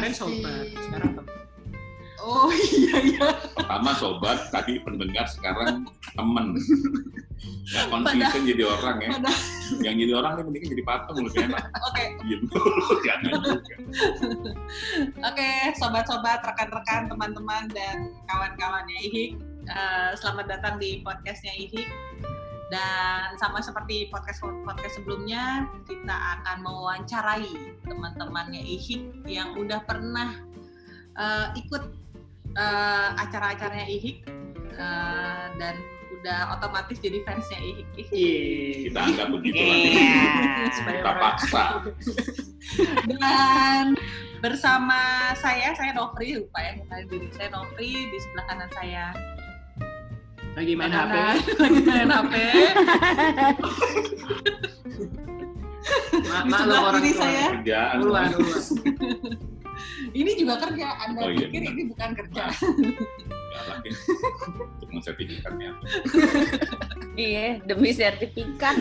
Kemarin sobat, sekarang teman. Oh iya iya. Pertama sobat, tadi pendengar, sekarang temen. Nggak konsisten jadi orang ya. Pada- Yang jadi orang ini mending jadi patung lebih enak. Oke, Jangan juga. oke, sobat-sobat, rekan-rekan, teman-teman dan kawan-kawannya IHIK, eh, selamat datang di podcastnya IHIK. Dan sama seperti podcast podcast sebelumnya, kita akan mewawancarai teman-temannya IHIK yang udah pernah eh, ikut eh, acara-acaranya IHIK eh, dan udah otomatis jadi fansnya IHIK. Iya. Kita anggap begitu lah. Supaya Kita paksa. Dan bersama saya, saya Novri, lupa ya kenalin diri saya Novri, di sebelah kanan saya. Lagi main HP. Lagi main HP. Ma Di sebelah orang kiri tua. saya. Uluan. Ini juga kerja, Anda Oh, iya, pikir benar. ini bukan kerja. Galak ya. Untuk mensertifikatnya. Iya, demi sertifikat.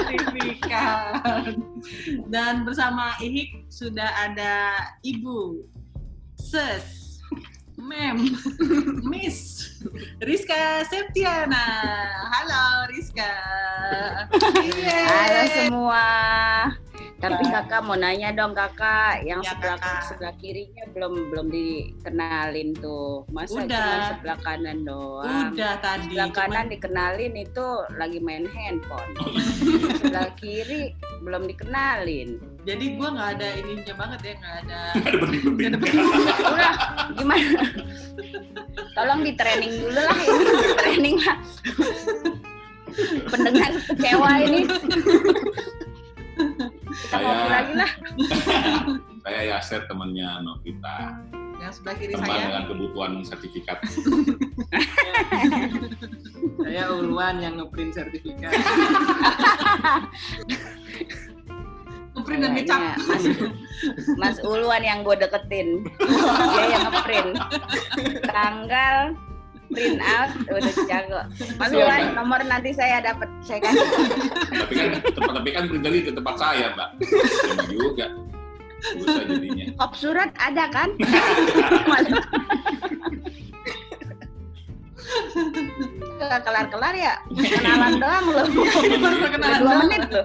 Sertifikat. Dan bersama IHIK sudah ada Ibu Ses Mem Miss Rizka Septiana. Halo Rizka. Yeay. Halo semua. Tapi kakak mau nanya dong kakak, yang Ya, sebelah Kakak. sebelah kirinya belum belum dikenalin tuh. Masa Udah. cuma sebelah kanan doang? Udah tadi. Sebelah cuman- kanan dikenalin itu lagi main handphone. sebelah kiri belum dikenalin. Jadi gua nggak ada ininya banget ya, nggak ada. Ada bening-bening. Udah, gimana? Tolong di training dulu lah ini, di training lah. Pendengar kecewa ini. Kita ngopi Saya- lagi lah. Saya Yaser temannya Novita. Yang sebelah kiri Teman saya. dengan kebutuhan sertifikat. Saya uluan yang ngeprint sertifikat. Print dan ngecap. Kayaknya Mas, Mas Uluan yang gue deketin. Dia yang ngeprint. Tanggal print out udah jago. Mas Iya, Uluan nomor nanti saya dapat saya kasih. tapi kan tempat tapi kan printer di tempat saya, Mbak. Sama juga. Susah jadinya. Kop surat ada kan? Kelar-kelar ya? Kenalan doang loh. Baru Dua menit loh.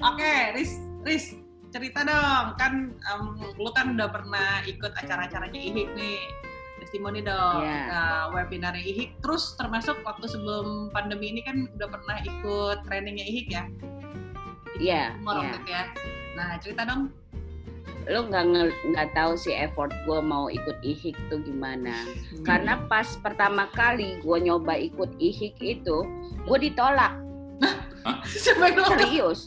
Oke, Riz, Riz, cerita dong. Kan em, lu kan udah pernah ikut acara-acaranya IHIK nih. Testimoni dong, Iya. nah, webinarnya IHIK. Terus termasuk waktu sebelum pandemi ini kan udah pernah ikut trainingnya IHIK ya? Iya, waktu itu ya. Nah, cerita dong. Lu nggak nggak tahu sih effort gue mau ikut IHIK tuh gimana. Karena pas pertama kali gue nyoba ikut IHIK itu, gue ditolak. Siapa yang nolak? Serius.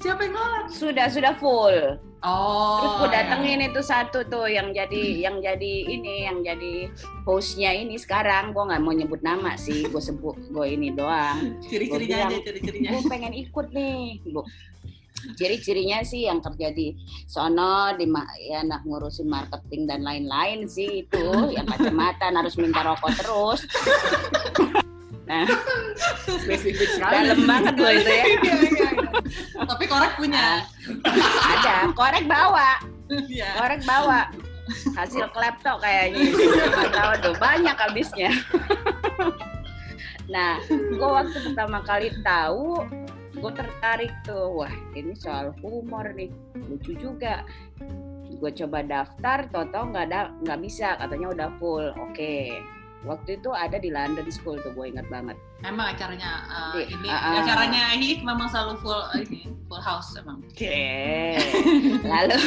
Siapa yang nolak? Sudah sudah full. Oh. Terus gue iya. datengin itu satu tuh yang jadi yang jadi ini yang jadi hostnya ini sekarang gue nggak mau nyebut nama sih gue sebut gue ini doang Ciri-cirinya aja, ciri-cirinya. gue pengen ikut nih bu ciri-cirinya sih yang kerja di sono di ya nak ngurusin marketing dan lain-lain sih itu yang kacamata harus minta rokok terus nah. Spesifik sekali. dalam banget loh itu ya. Iya, iya, iya. Tapi korek punya. ada. Korek bawa. Korek bawa. Hasil klepto kayaknya. Tahu tuh. Banyak habisnya. Nah gue waktu pertama kali tahu gue tertarik tuh. Wah ini soal humor nih. Lucu juga. Gue coba daftar toto nggak ada nggak bisa. Katanya udah full. Oke waktu itu ada di London School tuh gue ingat banget Emang acaranya uh, Di- ini ah, ah. acaranya ini memang selalu full uh, ini full house emang. Oke. lalu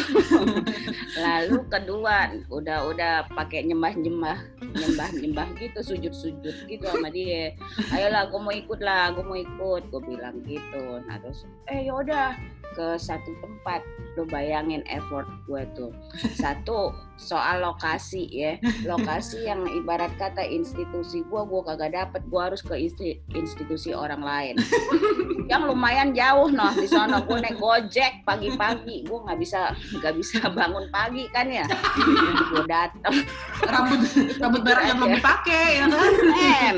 lalu kedua udah udah pakai nyembah nyembah nyembah nyembah gitu sujud sujud gitu sama dia. Ayolah gue mau ikut lah gue mau ikut. Gue bilang gitu. Nah terus eh yaudah ke satu tempat. Lo bayangin effort gue tuh. Satu soal lokasi ya. Lokasi yang ibarat kata institusi gue gue kagak dapet. Gue harus ke insti- institusi orang lain yang lumayan jauh noh di sana gue naik gojek pagi-pagi gue nggak bisa nggak bisa bangun pagi kan ya gue datang Rambut rambut merahnya belum aja. dipakai ya kan. em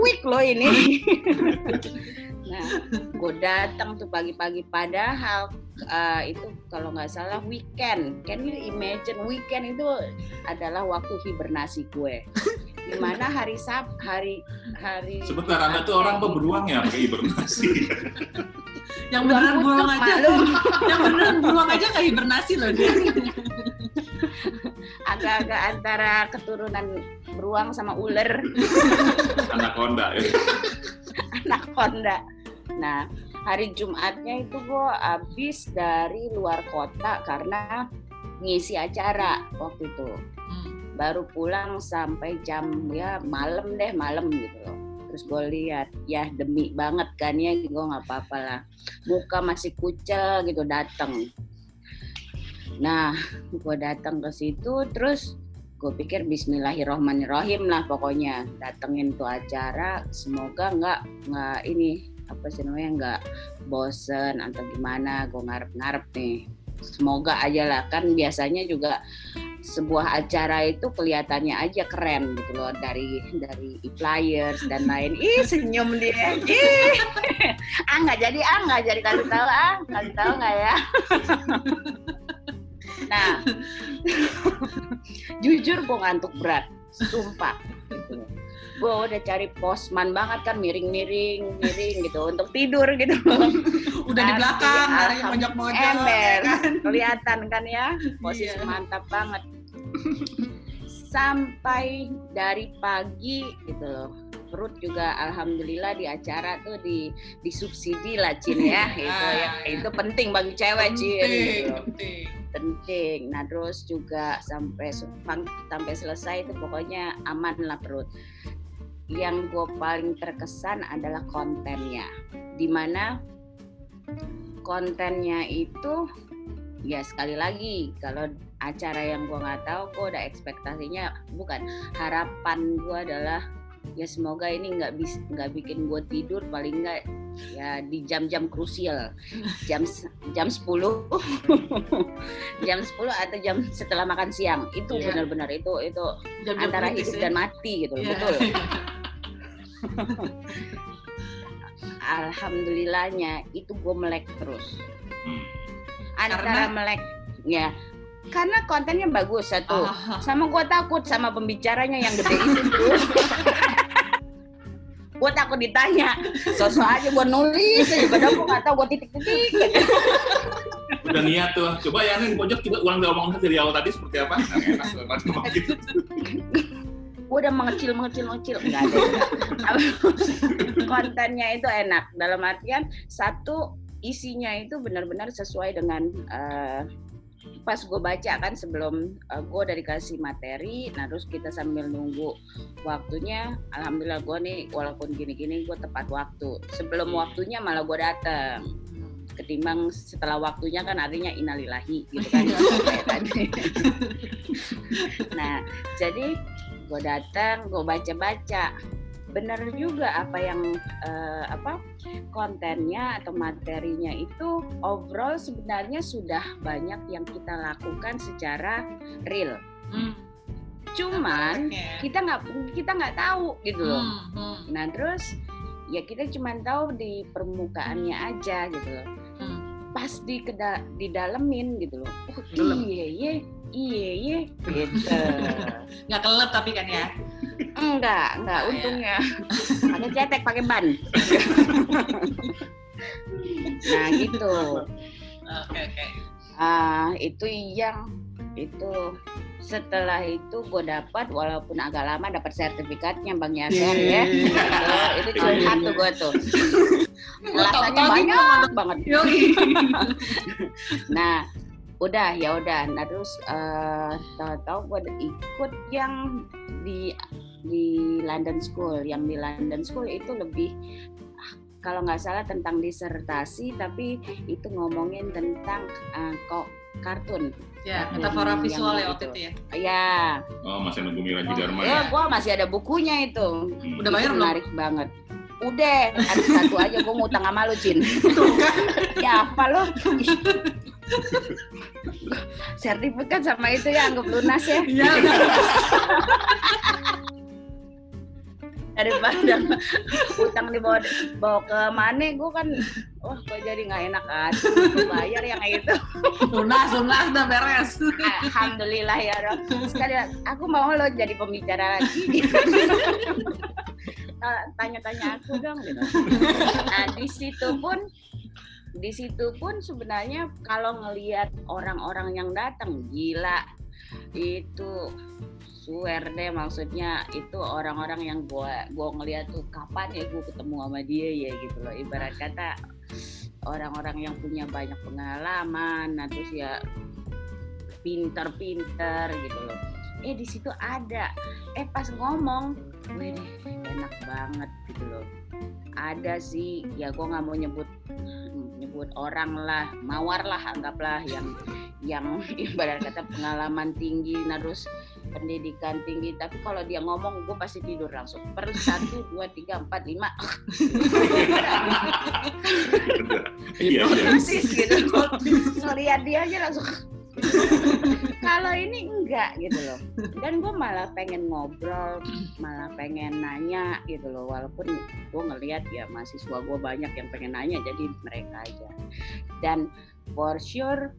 week lo ini Nah, gue datang tuh pagi-pagi padahal uh, itu kalau nggak salah weekend. Can you imagine weekend itu adalah waktu hibernasi gue. Di mana hari Sab, hari hari Sebentar, Anda tuh orang apa beruang ya pakai hibernasi? Yang beneran kutub, aja. Yang beneran beruang aja kayak hibernasi loh dia. agak-agak antara keturunan beruang sama ular. Anaconda ya. anaconda. Nah, hari Jumatnya itu gue habis dari luar kota karena ngisi acara waktu itu. Baru pulang sampai jam ya malam deh malam gitu loh. Terus gue lihat ya demi banget kan ya gue nggak apa-apa lah. Muka masih kucel gitu datang. Nah, gue datang ke situ terus gue pikir Bismillahirrohmanirrohim lah pokoknya datengin tuh acara semoga nggak nggak ini apa sih namanya nggak bosen atau gimana gue ngarep-ngarep nih semoga aja lah. Kan biasanya juga sebuah acara itu kelihatannya aja keren gitu loh dari dari flyers dan lain. Ih senyum dia. Ih. Ah nggak jadi ah nggak jadi. Kasih tahu ah kasih tahu nggak ya? Nah jujur gue ngantuk berat. Sumpah. Gitu. Gue udah cari posman banget kan miring-miring miring gitu untuk tidur gitu Udah di Tapi belakang, dari alham- mojok-mojok. ya ember kan? kelihatan kan ya posisi Iya. mantap banget sampai dari pagi gitu loh perut juga alhamdulillah di acara tuh di disubsidi lah Cin ya itu Ah, ya iya. itu penting bagi cewek Cin gitu penting. penting. Nah terus juga sampai sampai selesai itu pokoknya aman lah perut. Yang gue paling terkesan adalah kontennya, di mana kontennya itu ya sekali lagi kalau acara yang gue nggak tahu, gue udah ekspektasinya bukan. Harapan gue adalah ya semoga ini nggak bis nggak bikin gue tidur paling nggak ya di jam-jam krusial jam jam 10 jam 10 atau jam setelah makan siang itu Iya. benar-benar itu itu Jam-jam antara kritis hidup ya. dan mati gitu Iya. betul alhamdulillahnya itu gue melek terus Hmm. antara Karena? melek ya karena kontennya bagus satu Ah, sama gue takut sama pembicaranya yang gede itu gue takut ditanya sosok aja gue nulis aja padahal gue nggak tahu gue titik-titik Udah niat tuh. Coba yang ini pojok coba ulang ngomong dari awal tadi seperti apa? Kan enak macam gitu. gue udah mengecil mengecil mengecil nggak ada kontennya itu enak dalam artian satu isinya itu benar-benar sesuai dengan eh, pas gue baca kan sebelum gue udah dikasih materi nah terus kita sambil nunggu waktunya alhamdulillah gue nih walaupun gini-gini gue tepat waktu. Sebelum waktunya malah gue datang ketimbang setelah waktunya kan artinya inalilahi gitu kan. Nah jadi gue datang gue baca-baca benar juga apa yang eh, apa kontennya atau materinya itu overall sebenarnya sudah banyak yang kita lakukan secara real. Hmm. cuman Prakteknya. kita nggak kita nggak tahu gitu loh. Hmm, hmm, nah terus ya kita cuma tahu di permukaannya aja gitu loh. Hmm. pas di keda didalemin gitu loh. Oh iya iya iya iya. Gitu Nggak kelep tapi kan ya. enggak enggak Oh, ya. untungnya. Ada cetek pakai ban. Nah gitu. Oke oke. ah itu yang itu setelah itu gue dapat walaupun agak lama dapat sertifikatnya bang Yasen ya. Itu, itu curhat tuh. Gue tuh alasannya tahu-tahu banyak banget. Nah, udah ya udah. Nah terus eh, tahu-tahu gue ikut yang di di London School. Yang di London School itu lebih kalau nggak salah tentang disertasi, tapi itu ngomongin tentang eh, kok kartun. Ya, metafora visual ya itu. waktu itu ya. Ya, Oh, masih nunggu Miraji Dharma ya? ya gue masih ada bukunya itu. Hmm. Udah bayar Itu belum? menarik banget. Udah, ada satu aja gue ngutang sama lu, Cin. Tuh kan. ya apa lo? Sertifikat sama itu ya anggap lunas ya. Iya. daripada utang dibawa bawa ke mana gue kan wah kok jadi nggak enak hati Gua bayar yang itu lunas lunas udah beres alhamdulillah ya Rob sekali aku mau lo jadi pembicara lagi Ta- tanya-tanya aku dong gitu. nah di situ pun di situ pun sebenarnya kalau ngelihat orang-orang yang datang gila. Itu swear deh maksudnya itu orang-orang yang gua gua ngeliat tuh kapan ya gua ketemu sama dia ya? Gitu loh. Ibarat kata orang-orang yang punya banyak pengalaman nah terus ya pinter-pinter gitu loh. Eh di situ ada. Eh pas ngomong wih enak banget gitu loh. Ada sih. Ya gua nggak mau nyebut nyebut orang lah mawar lah anggaplah yang yang ibarat kata pengalaman tinggi nah terus pendidikan tinggi. Tapi kalau dia ngomong gue pasti tidur langsung. Per satu dua tiga empat lima. Iya, iya. persis gitu. Ngeliat dia aja langsung kalau ini enggak gitu loh. Dan gue malah pengen ngobrol malah pengen nanya gitu loh. Walaupun gue ngeliat ya mahasiswa gue banyak yang pengen nanya jadi mereka aja. Dan for sure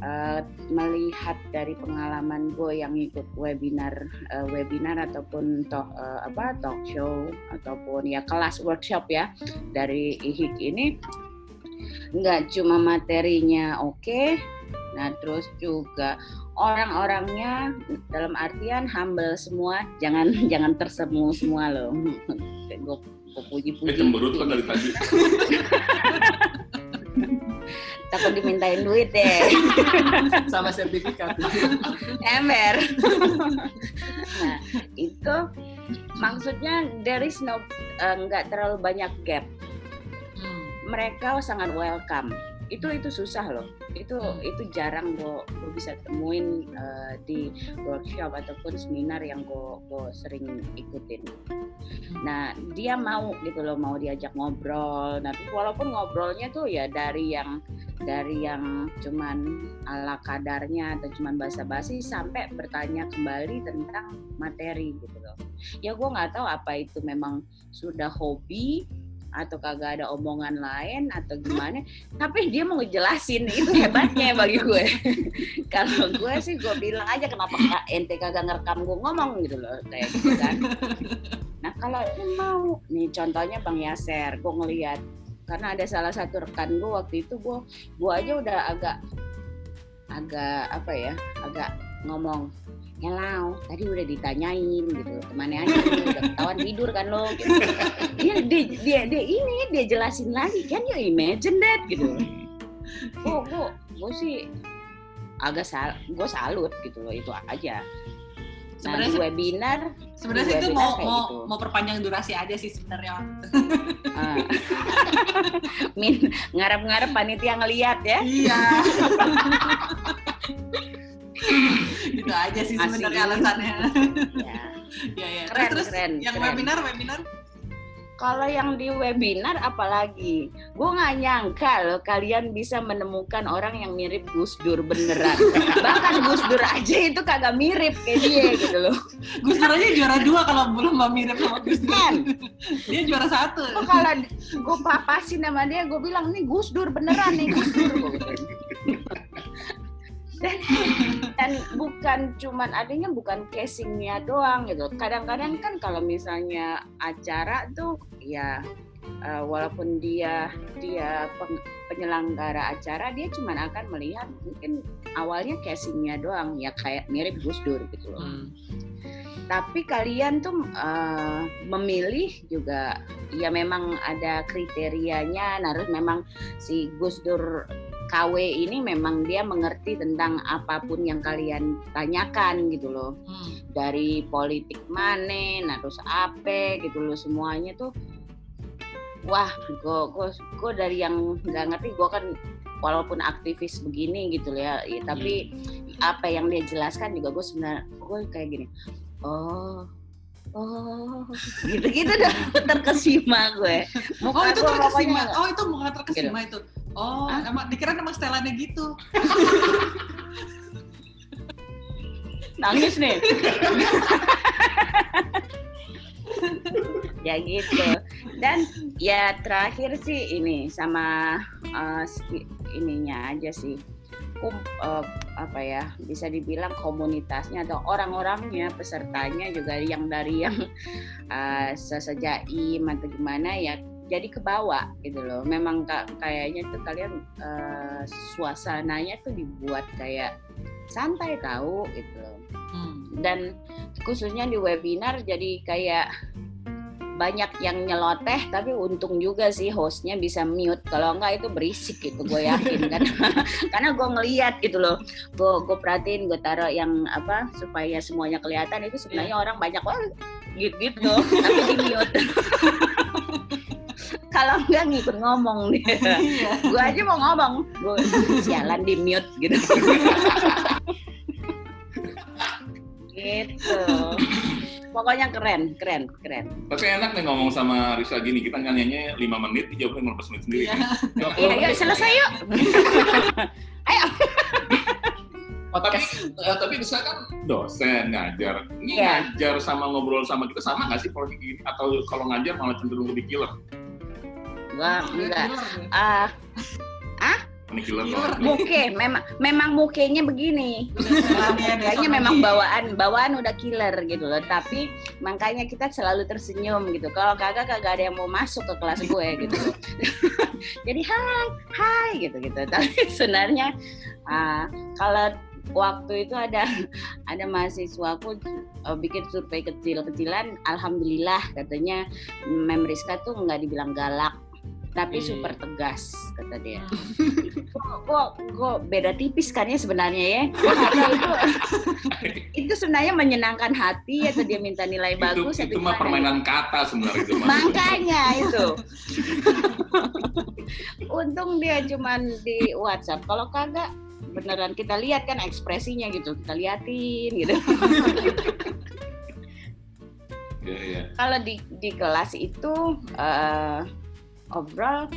eh, melihat dari pengalaman gue yang ikut webinar eh, webinar ataupun talk eh, apa talk show ataupun ya kelas workshop ya dari IHIK ini nggak cuma materinya oke nah terus juga orang-orangnya dalam artian humble semua jangan jangan tersemu semua loh gue gue Eh, puji-puji cemberut kan dari tadi. takut dimintain duit deh sama sertifikat. ember nah itu maksudnya there is no eh, nggak terlalu banyak gap Hmm. mereka sangat welcome itu itu susah loh. Itu itu jarang gue bisa temuin eh, di workshop ataupun seminar yang gue sering ikutin. Nah dia mau gitu loh mau diajak ngobrol. Nah terus walaupun ngobrolnya tuh ya dari yang dari yang cuman ala kadarnya atau cuman basa-basi sampai bertanya kembali tentang materi gitu loh. Ya gue nggak tahu apa itu memang sudah hobi atau kagak ada omongan lain atau gimana tapi dia mau ngejelasin itu hebatnya bagi gue. Kalau gue sih gue bilang aja kenapa kak ente kagak ngerekam gue ngomong gitu loh kayak gitu kan. Nah kalau mau nih contohnya bang Yaser gue ngeliat karena ada salah satu rekan gue waktu itu gue gue aja udah agak agak apa ya agak ngomong Hello, tadi udah ditanyain gitu, ke mana aja udah ketahuan tidur kan lo gitu. Dia, dia, dia, dia ini dia jelasin lagi kan you imagine that gitu. Gue gue gue sih agak sal, gue salut gitu loh itu aja. Nah Sebenarnya di webinar, Sebenarnya itu webinar mau mau gitu. mau perpanjang durasi aja sih sebenarnya. ah, min ngarep-ngarep panitia ngeliat ya. Iya. itu aja sih sebenarnya alasannya. Ya. Iya iya. Keren, terus, terus keren, yang keren. webinar webinar Kalau yang di webinar apalagi, gue nggak nyangka loh kalian bisa menemukan orang yang mirip Gus Dur beneran. Bahkan Gus Dur aja itu kagak mirip kayak dia gitu loh. Gus Dur aja juara dua kalau belum mau mirip sama Gus Dur. Kan? Dia juara satu. Oh, kalau gue papasin sama dia, gue bilang nih Gus Dur beneran nih Gus Dur. Dan, dan bukan cuman adanya bukan casingnya doang gitu. Kadang-kadang kan kalau misalnya acara tuh ya eh, walaupun dia dia peng- penyelenggara acara dia cuman akan melihat mungkin awalnya casingnya doang ya kayak mirip Gus Dur gitu loh Hmm. tapi kalian tuh eh, memilih juga ya memang ada kriterianya nah terus memang si Gus Dur KW ini memang dia mengerti tentang apa pun yang kalian tanyakan gitu loh. Hmm. dari politik mana nah terus apa gitu loh semuanya tuh. Wah gue gue dari yang nggak ngerti gue kan walaupun aktivis begini gitu loh ya, ya, tapi apa yang dia jelaskan juga gue sebenarnya gue kayak gini oh oh gitu gitu dah terkesima gue Oh Muka itu gua terkesima. Oh itu muka terkesima itu. Oh, Hah? emang dikira emang setelannya gitu. nangis nih ya gitu dan ya terakhir sih ini sama uh, ininya aja sih Kum, uh, apa ya bisa dibilang komunitasnya atau orang-orangnya pesertanya juga yang dari yang uh, sesejaim atau gimana ya jadi kebawa gitu loh memang ka- kayaknya tuh kalian uh, suasananya tuh dibuat kayak santai tahu gitu loh Hmm. dan khususnya di webinar jadi kayak banyak yang nyeloteh tapi untung juga sih hostnya bisa mute. Kalau enggak itu berisik gitu gue yakin kan. Karena gue ngeliat gitu loh. Gue gue perhatiin gue taruh yang apa supaya semuanya kelihatan itu sebenarnya orang banyak banget. Gitu gitu. Tapi di mute. Kalau enggak ngikut ngomong dia Iya. gue aja mau ngomong. Gue sialan di mute gitu. Gitu pokoknya keren keren keren Tapi enak nih ngomong sama Risa gini, kita nyanyinya 5 menit, dijawabnya 15 menit sendiri. Iya. Yuk, iya yuk selesai yuk Oh, tapi eh, tapi Risa kan dosen ngajar. Ini Iya. ngajar sama ngobrol sama kita sama nggak sih kalau gini? Atau kalau ngajar malah cenderung lebih killer? gua enggak Killer. ah Ini killer Killer. banget. muke memang memang mukenya begini. Kayaknya memang bawaan bawaan udah killer gitu loh. Tapi makanya kita selalu tersenyum gitu. Kalau kagak kagak ada yang mau masuk ke kelas gue gitu. Jadi hai hai gitu gitu. Tapi sebenarnya ah, kalau waktu itu ada ada mahasiswaku eh, bikin survei kecil-kecilan alhamdulillah katanya Mem Rizka tuh nggak dibilang galak tapi Hmm. super tegas kata dia. Kok kok beda tipis kan ya sebenarnya ya? Karena itu itu sebenarnya menyenangkan hati atau dia minta nilai itu bagus itu mah gimana? permainan kata sebenarnya itu makanya itu. Untung dia cuman di WhatsApp. Kalau kagak beneran kita lihat kan ekspresinya gitu. Kita liatin gitu. Iya, iya. kalau di di kelas itu eh, overall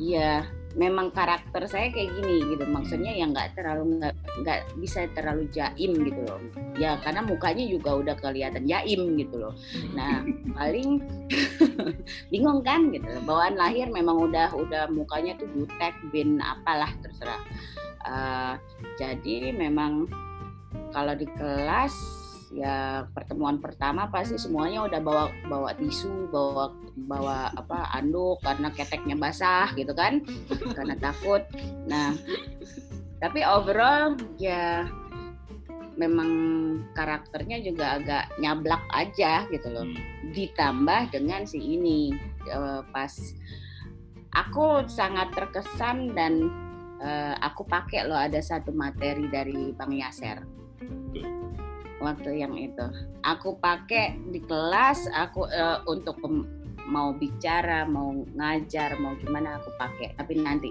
ya memang karakter saya kayak gini gitu. Maksudnya ya nggak terlalu nggak nggak bisa terlalu jaim gitu loh. Ya karena mukanya juga udah kelihatan jaim gitu loh. Nah paling bingung kan gitu bawaan lahir memang udah udah mukanya tuh butek bin apalah terserah. Eh, jadi memang kalau di kelas ya pertemuan pertama pasti semuanya udah bawa bawa tisu bawa bawa apa anduk karena keteknya basah gitu kan karena takut. Nah tapi overall ya memang karakternya juga agak nyablak aja gitu loh. Hmm. ditambah dengan si ini eh, pas aku sangat terkesan dan eh, aku pakai loh ada satu materi dari Bang Yaser waktu yang itu. Aku pakai di kelas aku eh, untuk mau bicara mau ngajar mau gimana aku pakai. Tapi nanti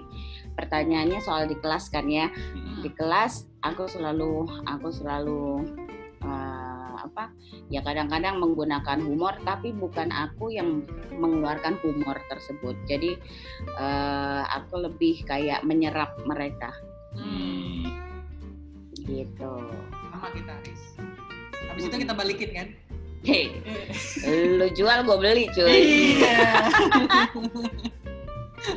pertanyaannya soal di kelas kan ya. Hmm. di kelas aku selalu aku selalu eh, apa ya kadang-kadang menggunakan humor tapi bukan aku yang mengeluarkan humor tersebut. Jadi eh, aku lebih kayak menyerap mereka. Hmm. gitu. Sama kita Riz habis itu kita balikin kan? Hei lu jual gue beli cuy. Iya.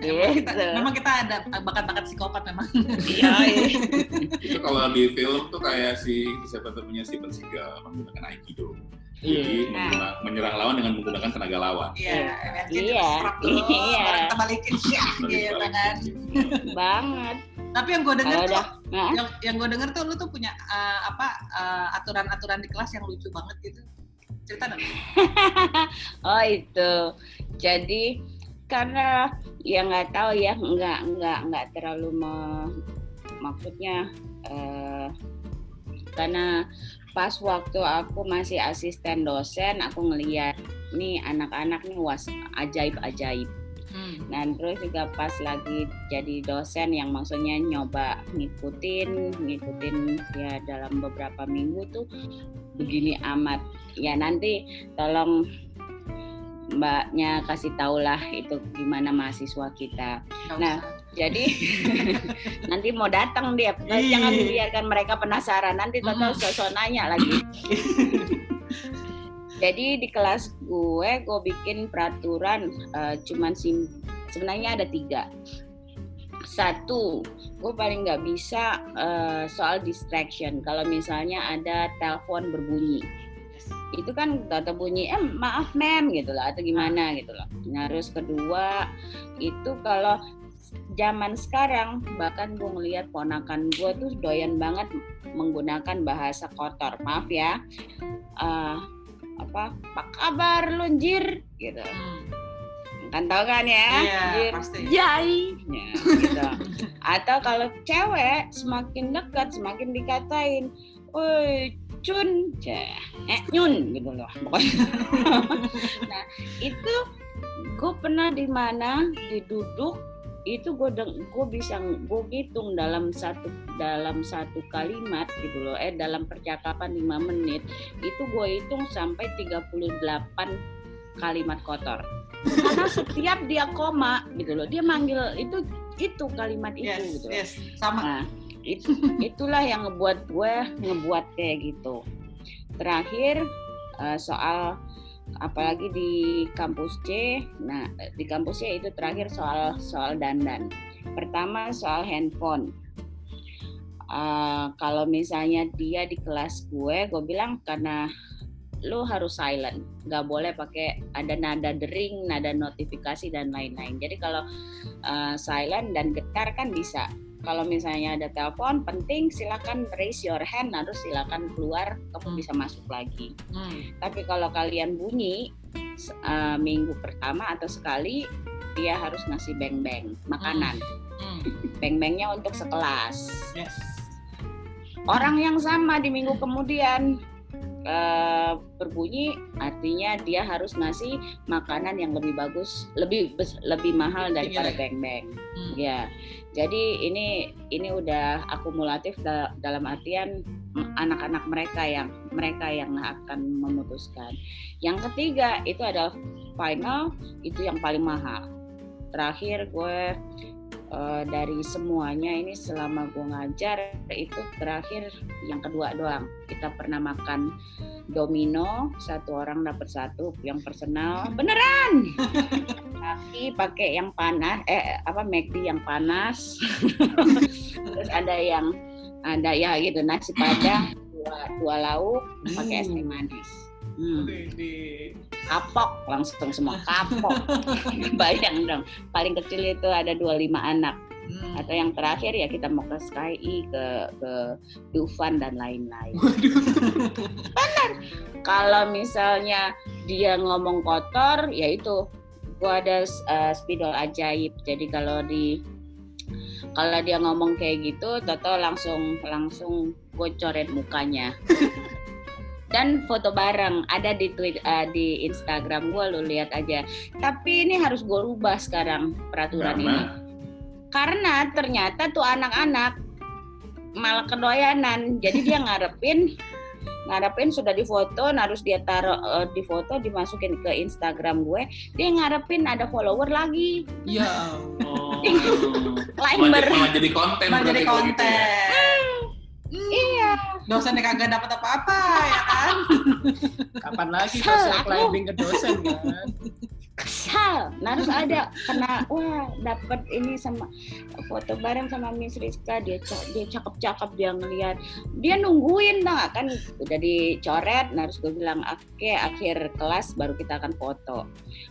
Memang kita, gitu. memang kita ada bakat-bakat psikopat memang. Iya, iya. itu kalau di film tuh kayak si siapa tuh punya Steven Seagal menggunakan aikido jadi Nah. menggunakan- menyerang lawan dengan menggunakan tenaga lawan. Iya energi Iya, kita serap dulu iya. baru kita balikin. Syah, Balik- gitu balik. kan banget tapi yang gue denger kalau tuh Hah? yang yang gue denger tuh lu tuh punya eh, apa eh, aturan-aturan di kelas yang lucu banget gitu cerita dong Oh itu, jadi karena ya nggak tahu ya, nggak nggak nggak terlalu me- maksudnya eh, karena pas waktu aku masih asisten dosen, aku ngeliat nih anak-anak nih was ajaib ajaib. Hmm. Nah terus juga pas lagi jadi dosen yang maksudnya nyoba ngikutin, ngikutin ya dalam beberapa minggu tuh begini amat. Ya nanti tolong mbaknya kasih tahulah itu gimana mahasiswa kita. Nah. Jadi nanti mau datang dia, jangan dibiarkan mereka penasaran. Nanti Mm. sosok nanya lagi. Jadi di kelas gue, gue bikin peraturan eh, cuman sim sebenarnya ada tiga. Satu, gue paling nggak bisa eh, soal distraction. Kalau misalnya ada telepon berbunyi, itu kan atau bunyi, eh maaf mem gitu loh, atau gimana gitu loh. Nah, terus kedua itu kalau zaman sekarang bahkan gue ngelihat ponakan gue tuh doyan banget menggunakan bahasa kotor maaf ya Eh, apa apa kabar lunjir gitu. Kan tau kan ya Iya, Jir, pasti. jai. Ya, gitu. atau kalau cewek semakin dekat semakin dikatain woi cun. Eh nyun. Gitu loh pokoknya. Nah itu gue pernah di mana diduduk itu gue gue bisa gue hitung dalam satu dalam satu kalimat gitu loh eh dalam percakapan lima menit itu gue hitung sampai 38 kalimat kotor karena setiap dia koma gitu loh dia manggil itu itu kalimat itu Yes, gitu loh. yes, sama. Nah, itu itulah yang ngebuat gue ngebuat kayak gitu. Terakhir eh, soal apalagi di kampus C, nah di kampus C itu terakhir soal soal dandan. Pertama soal handphone. Eh, kalau misalnya dia di kelas gue, gue bilang karena lu harus silent, nggak boleh pakai ada nada dering, nada notifikasi dan lain-lain. Jadi kalau eh, silent dan getar kan bisa kalau misalnya ada telepon penting silakan raise your hand harus silakan keluar kamu bisa masuk lagi Hmm. tapi kalau kalian bunyi eh, minggu pertama atau sekali dia harus ngasih beng beng makanan Hmm. beng bengnya untuk sekelas Yes. orang yang sama di minggu kemudian eh, berbunyi artinya dia harus ngasih makanan yang lebih bagus lebih lebih mahal Tinggi daripada lagi. beng beng Hmm. Ya, jadi ini ini udah akumulatif da- dalam artian anak-anak mereka yang mereka yang akan memutuskan. Yang ketiga itu adalah final, itu yang paling mahal. Terakhir gue eh, dari semuanya ini selama gue ngajar itu terakhir yang kedua doang. Kita pernah makan domino, satu orang dapat satu, yang personal. Beneran! Tapi pakai yang panas eh apa McD yang panas. Terus ada yang ada ya gitu nasi padang dua, dua lauk pakai es teh manis hmm, Widih. kapok langsung semua kapok. Bayang dong paling kecil itu ada 25 anak. Hmm. atau yang terakhir ya kita mau ke Sky E, ke ke Dufan dan lain-lain. Kalau misalnya dia ngomong kotor ya itu gua ada uh, spidol ajaib. Jadi kalau di kalau dia ngomong kayak gitu Toto langsung langsung gue coret mukanya dan foto bareng ada di tweet uh, di Instagram gue lo lihat aja. Tapi ini harus gue rubah sekarang peraturan ini. Karena karena ternyata tuh anak-anak malah kedoyanan. Jadi dia ngarepin ngarepin sudah difoto nah harus dia taruh eh, di foto dimasukin ke Instagram gue. Dia ngarepin ada follower lagi. Ya oh, lain malah, ber malah jadi konten Malah jadi kalau gitu ya. konten. iya Dosennya kagak dapat apa-apa ya kan? Kapan lagi aku- climbing ke dosen kan? kesal nah harus ada. Kena wah dapat ini sama foto bareng sama Miss Rizka. Dia dia cakep-cakep dia ngeliat. Dia nungguin tau nggak? Kan udah dicoret nah harus gue bilang oke akhir kelas baru kita akan foto.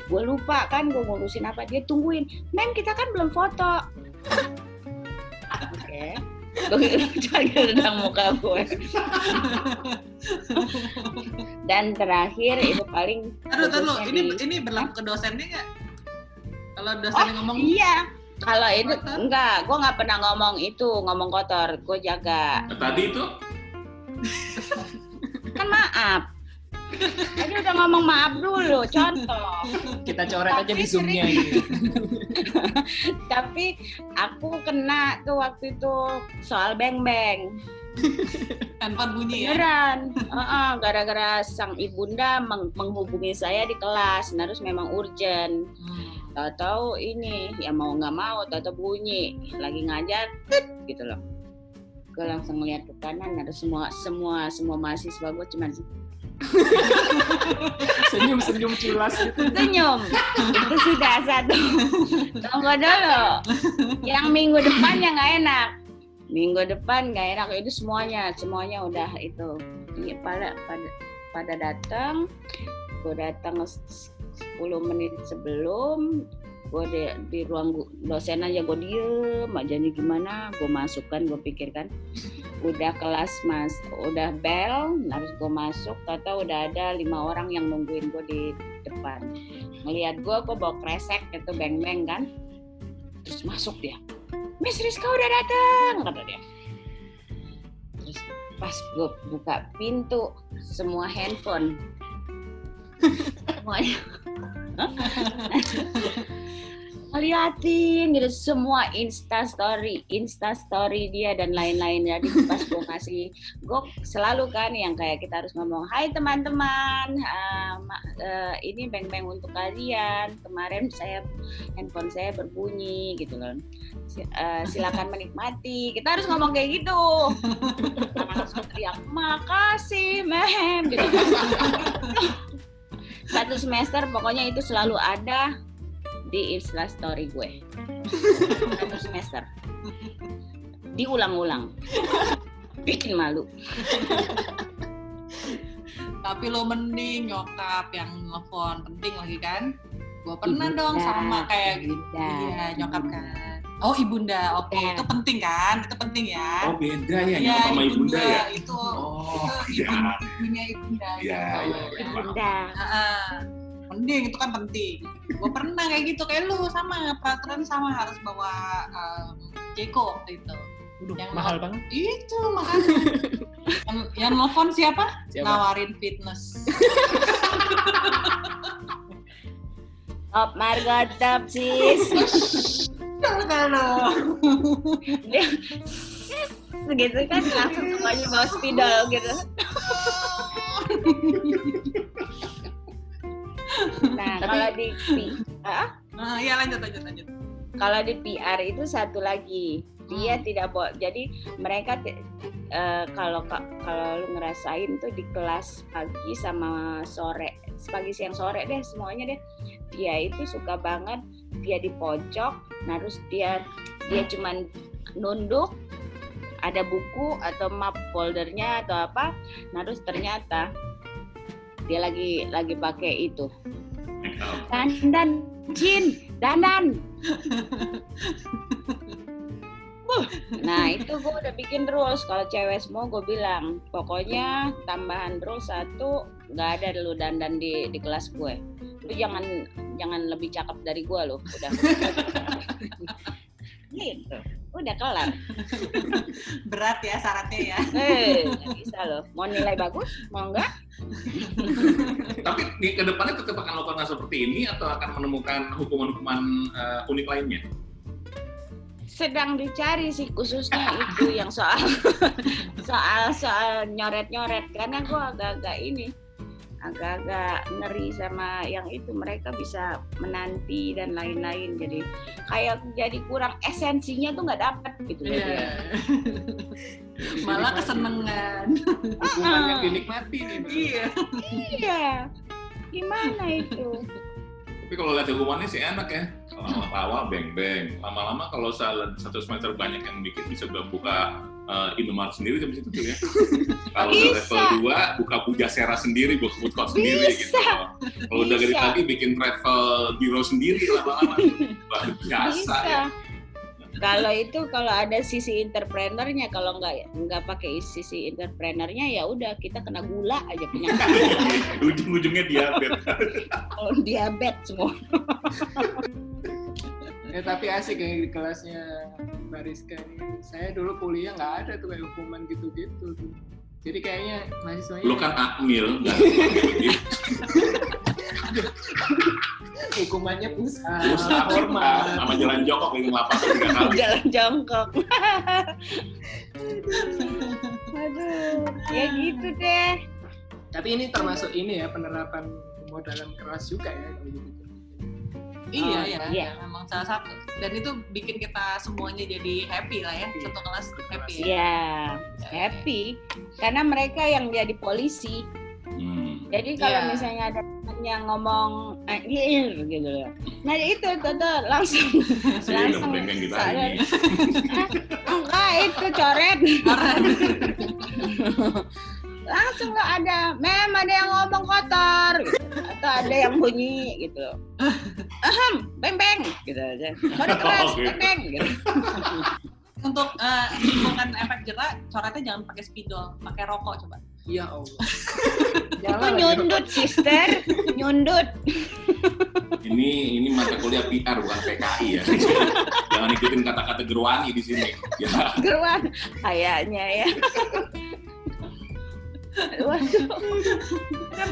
Gue lupa kan gue ngurusin apa. Dia tungguin mem kita kan belum foto. Oke. gue cari redang muka gue dan terakhir itu paling Aduh, aduh, khususnya ini di- ini berlaku ke dosennya nggak? Kalau dosennya ngomong Iya. Kalau itu Kotor? enggak, gue nggak pernah ngomong itu ngomong kotor, gue jaga. Tadi itu Kan maaf. Tadi udah ngomong maaf dulu, contoh. Kita coret aja di zoomnya sering- gitu. Tapi aku kena tuh waktu itu soal beng beng. handphone bunyi ya. Beneran. Heeh, gara-gara sang ibunda meng- menghubungi saya di kelas, nah, terus memang urgent. Hmm. Tahu-tahu ini ya mau nggak mau, tahu bunyi lagi ngajar, gitu loh. Gue langsung lihat ke kanan, ada semua semua semua mahasiswa gue cuman Senyum-senyum culas gitu. senyum. Itu sudah satu. Tunggu dulu. Yang minggu depan yang nggak enak. Minggu depan nggak enak. Itu semuanya semuanya udah itu. Iya, pada pada pada datang. Gue datang s- 10 menit sebelum gue di, di ruang dosen aja gue diem aja nih gimana? Gue masukkan gue pikirkan. Udah kelas mas udah bel harus gue masuk atau udah ada lima orang yang nungguin gue di depan. Ngelihat gue gue bawa kresek itu beng beng kan. Terus masuk dia. Miss Rizka udah datang kata dia. Terus pas gue buka pintu semua handphone. Semuanya ngeliatin gitu semua insta story insta story dia dan lain-lain jadi pas gue ngasih. Gue selalu kan yang kayak kita harus ngomong hai teman-teman ma- eh, ini beng-beng untuk kalian. Kemarin saya handphone saya berbunyi gitu kan. Eh, silakan menikmati. Kita harus ngomong kayak gitu. Teriak makasih mem gitu satu semester pokoknya itu selalu ada di Insta story gue satu semester diulang-ulang bikin malu Tapi lo mending nyokap yang nelfon penting lagi kan? Gue pernah Ibunda, dong sama kayak gitu. ibunda. Iya, nyokap kan. Oh, ibunda. Oke, Iya. itu penting kan? Itu penting ya. Oh beda ya, nyokap sama ibunda ya. Itu Oh, itu iya. ibunya ibunda. Iya, gitu. iya, iya. ibunda Heeh. mending itu kan penting. Gue pernah kayak gitu kayak lu sama peraturan sama harus bawa um, Jeko waktu itu. Udah, Yang mahal banget. Itu makanya. yang, yang nelfon siapa? Siapa? Nawarin fitness. top margot top sis Kalau dia gitu kan langsung semuanya bawa spidol gitu nah Tapi- kalau di P- ah, Nah, ya lanjut lanjut lanjut. kalau di PR itu satu lagi dia Hmm. tidak boleh jadi mereka eh, kalau ka- kalau lu ngerasain tuh di kelas pagi sama sore pagi siang sore deh semuanya deh dia itu suka banget dia di pojok nah terus dia dia cuman nunduk ada buku atau map foldernya atau apa nah terus ternyata dia lagi lagi pakai itu. Make up. dandan Jin dandan. Nah itu gue udah bikin rules. Kalau cewek semua gue bilang pokoknya tambahan rules satu nggak ada lu dandan di di kelas gue. Lu jangan jangan lebih cakep dari gue lu. Udah gitu. Udah kelar. Berat ya syaratnya ya. eh bisa loh. Mau nilai bagus mau enggak Tapi di ke depannya tetap akan melakukan hal seperti ini atau akan menemukan hukuman-hukuman eh, unik lainnya? sedang dicari sih khususnya itu yang soal soal soal nyoret nyoret karena gue agak-agak ini agak-agak ngeri sama yang itu mereka bisa menanti dan lain-lain jadi kayak jadi kurang esensinya tuh nggak dapet gitu. Iya. Malah kesenengan. Hukuman yang dinikmati nih. Iya. iya gimana itu Tapi kalau lihat hukumannya sih enak ya. Kalau awal beng-beng. Lama-lama kalau satu semester banyak yang bikin bisa buka uh, Indomaret sendiri di situ tuh ya. Kalau udah level 2, buka Pujasera sendiri, buka food court sendiri Bisa. gitu. Kalau udah gede lagi bikin travel biro sendiri lama-lama. Luar biasa bisa ya. kalau itu kalau ada sisi entrepreneurnya kalau nggak nggak pakai sisi entrepreneurnya ya udah kita kena gula aja penyakit Ujung-ujungnya diabetes. kalau diabetes semua Ya tapi asik kayak di kelasnya Mbak Rizka ini. Saya dulu kuliah nggak ada tuh kayak hukuman gitu-gitu tuh. Jadi kayaknya mahasiswanya Lu kan akmil, nggak gitu. hukumannya pusat, Usaha formal. sama jalan jongkok lima lapangan tiga kali. jalan jongkok aduh ya gitu deh Tapi ini termasuk ini ya penerapan modalan keras juga ya kalau gitu. Iya Oh, ya, iya. ya, memang salah satu. Dan itu bikin kita semuanya jadi happy lah ya, Happy. satu kelas happy ya. ya happy karena mereka yang jadi polisi Hmm. Jadi kalau Iya. misalnya ada teman yang ngomong eh, ir gitu ya. Nah itu tuh, tuh langsung langsung kita ini. enggak itu coret. Langsung nggak ada mem ada yang ngomong kotor gitu. atau ada yang bunyi gitu ahem beng beng gitu aja keras Oh, gitu. beng beng gitu Untuk eh, menimbulkan efek jerak, coretnya jangan pakai spidol, pakai rokok coba. Ya Allah. itu nyundut sister nyundut Ini ini mata kuliah PR bukan PKI ya. Jangan ikutin kata-kata gerwani di sini. Ya. geruan kayaknya ya waduh.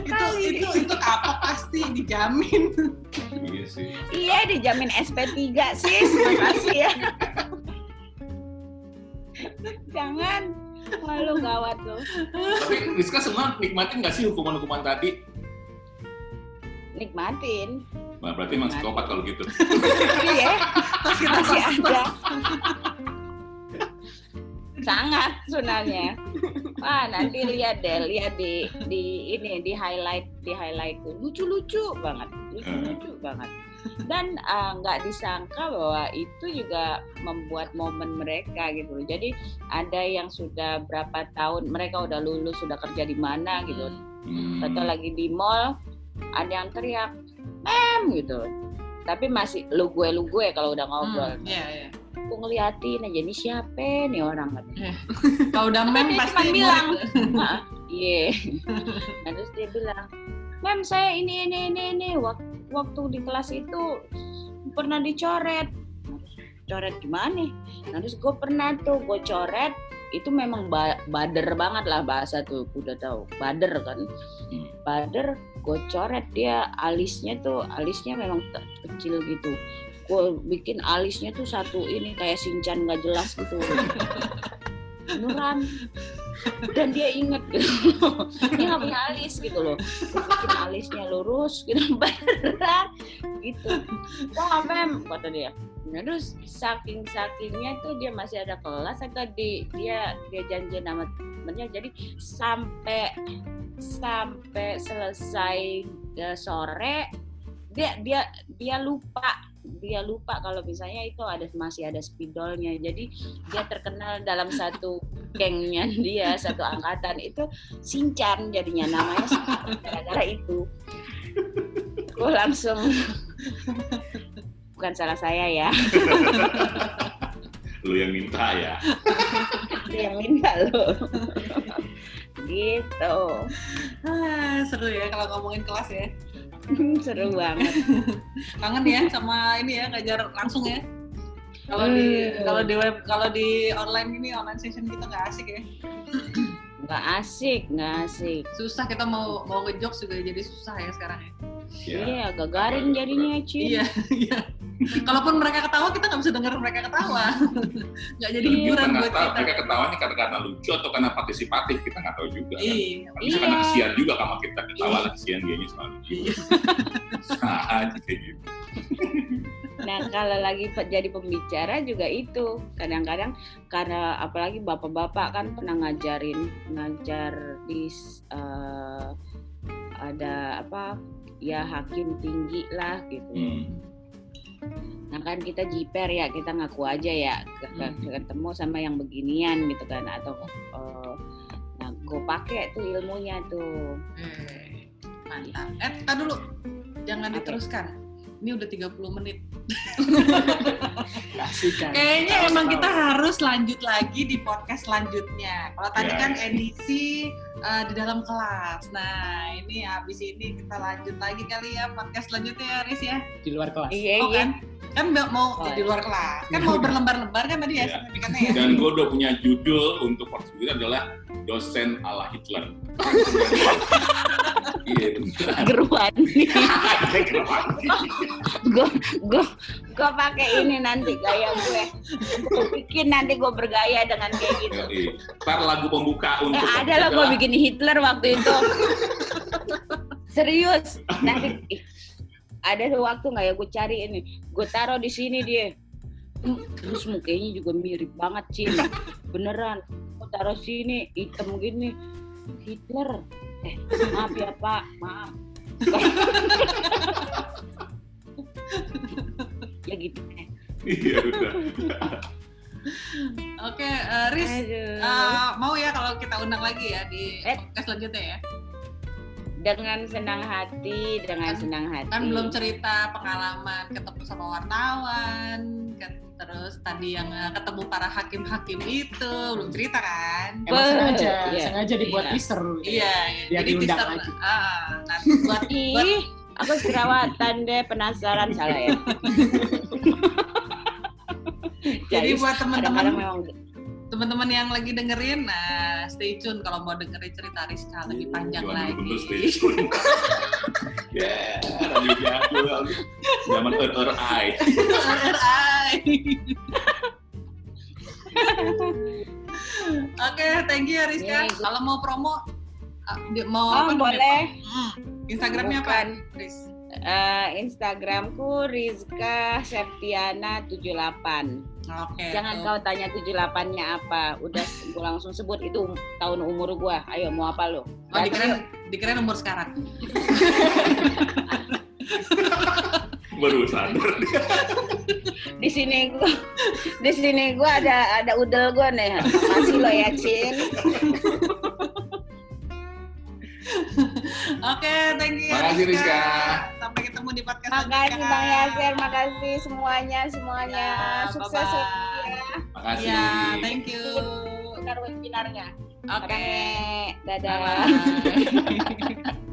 Itu itu itu kapok pasti dijamin. Iya sih. iya dijamin SP3 sis makasih ya. Jangan. Malu gawat tuh Tapi Rizka senang nikmatin nggak sih hukuman-hukuman tadi? nikmatin. Nah, berarti emang psikopat kalau gitu. iya masih ada. Sangat sebenarnya wah nanti lihat deh lihat di di ini di highlight di highlight tuh. Lucu lucu banget lucu lucu banget. Dan eh, nggak disangka bahwa itu juga membuat momen mereka gitu jadi ada yang sudah berapa tahun mereka udah lulus sudah kerja di mana gitu. Hmm. atau lagi di mall ada yang teriak mem gitu. Tapi masih lu gue lu gue kalau udah ngobrol. Hmm, Iya, iya. Aku ngeliatin aja ini siapa nih orang? Katanya. Kalau udah mem Dia pasti bilang. murid. "Ah, iya. Nah, terus dia bilang mem saya ini ini ini ini Wak- waktu di kelas itu pernah dicoret. Coret gimana? Nah terus gue pernah tuh gue coret itu memang ba- bader banget lah bahasa tuh udah tahu. Bader kan. Hmm. bader gue coret dia alisnya tuh alisnya memang kecil gitu gue bikin alisnya tuh satu ini kayak sinchan nggak jelas gitu. Beneran. Dan dia inget gitu. Dia nggak punya alis gitu loh. Bikin alisnya lurus gitu. Beneran. Gitu. Wah mem kata dia. Nah terus saking sakingnya tuh dia masih ada kelas atau di dia dia janjian sama temennya. Jadi sampai sampai selesai eh, sore dia dia dia lupa dia lupa kalau misalnya itu ada masih ada spidolnya. Jadi dia terkenal dalam satu gengnya dia satu angkatan. Itu Sinchan jadinya namanya gara-gara itu. Gue langsung bukan salah saya ya. Lu yang minta ya. dia yang minta lo gitu. Ah, seru ya kalau ngomongin kelas ya. seru banget Kangen ya sama ini ya ngajar langsung ya. Kalau di Hmm. kalau di web kalau di online ini online session kita nggak asik ya. nggak asik nggak asik Susah kita mau mau ngejokes juga jadi susah ya sekarang ya. Ya. iya agak garing jadinya Cin Iya, iya. Kalaupun mereka ketawa kita nggak bisa dengar mereka ketawa. Nggak jadi kita hiburan buat tahu kita. mereka ketawanya karena karena lucu atau karena partisipatif kita nggak tahu juga. Kan? Iya. Bisa karena Iya. kesian juga sama kita ketawa lah kesian dianya selalu. Iya. Nah, aja kayak gitu. Nah kalau lagi jadi pembicara juga itu kadang-kadang karena apalagi bapak-bapak kan pernah ngajarin ngajar di eh, ada apa ya hakim tinggi lah gitu. Hmm. Nah kan kita jiper ya kita ngaku aja ya Hmm. ketemu sama yang beginian gitu kan atau eh, nah gue pakai tuh ilmunya tuh. Eh, mantap. Eh, tar dulu. Jangan Apa? diteruskan. Ini udah 30 menit. Kan. Kayaknya emang tahu. kita harus lanjut lagi di podcast selanjutnya. Kalau tadi Ya. kan edisi uh, di dalam kelas. Nah, ini habis ini kita lanjut lagi kali ya podcast selanjutnya ya, Riz ya. di luar kelas. Iya Oh, iya. kan? Kan mau Oh, di luar kelas. Kan mau berlembar-lembar kan tadi ya Iya. sertifikatnya ya. Dan gue udah punya judul untuk podcast kita adalah dosen ala Hitler. Iya benar. Geruan. Keren. gue gue gue pakai ini nanti gaya gue gue bikin nanti gue bergaya dengan kayak gitu. Ntar lagu pembuka eh untuk ada loh gue bikin Hitler waktu itu serius nanti ada waktu nggak ya gue cari ini gue taruh di sini dia Hmm, terus mukanya juga mirip banget Cin beneran taruh sini hitam gini Hitler eh maaf ya pak maaf ya gitu eh. Iya udah. Oke, eh, Riz, Aduh. eh, mau ya kalau kita undang lagi ya di podcast selanjutnya ya. Dengan senang hati dengan Kan- senang hati Kan belum cerita pengalaman ketemu sama wartawan, ke- terus tadi yang eh, ketemu para hakim-hakim itu belum cerita kan? Emang Be- sengaja, iya. sengaja dibuat Iya. teaser. Iya, Biar jadi teaser. lagi. Ah, nah, buat buat ih aku jerawatan deh penasaran salah ya jadi buat teman-teman memang teman-teman yang lagi dengerin, nah stay tune kalau mau dengerin cerita Rizka lebih panjang Jangan lagi. bener station. Ya, radio jadul. Zaman ai. RRI. Oke, thank you ya Rizka. Nih. Kalau mau promo, ah, mau oh apa? boleh Hmm, Instagramnya apa? Riz? Eh, Instagramku Rizka Septiana 78 Oke. Jangan tuh. kau tanya 78-nya apa. Udah gue langsung sebut itu tahun umur gua. Ayo mau apa lo? Oh, dikirain, dikirain umur sekarang. Baru sadar. Di sini gua di sini gua ada ada udel gua nih. Makasih lo ya, Cin. Oke, thank you ya Makasih, Rizka. Sampai ketemu di podcast Makasih. Bang Yasir, makasih semuanya semuanya. Ya, Sukses bye-bye. ya. Makasih. Iya, thank you. Ntar webinarnya. Oke. Oke. Dadah. Bye-bye.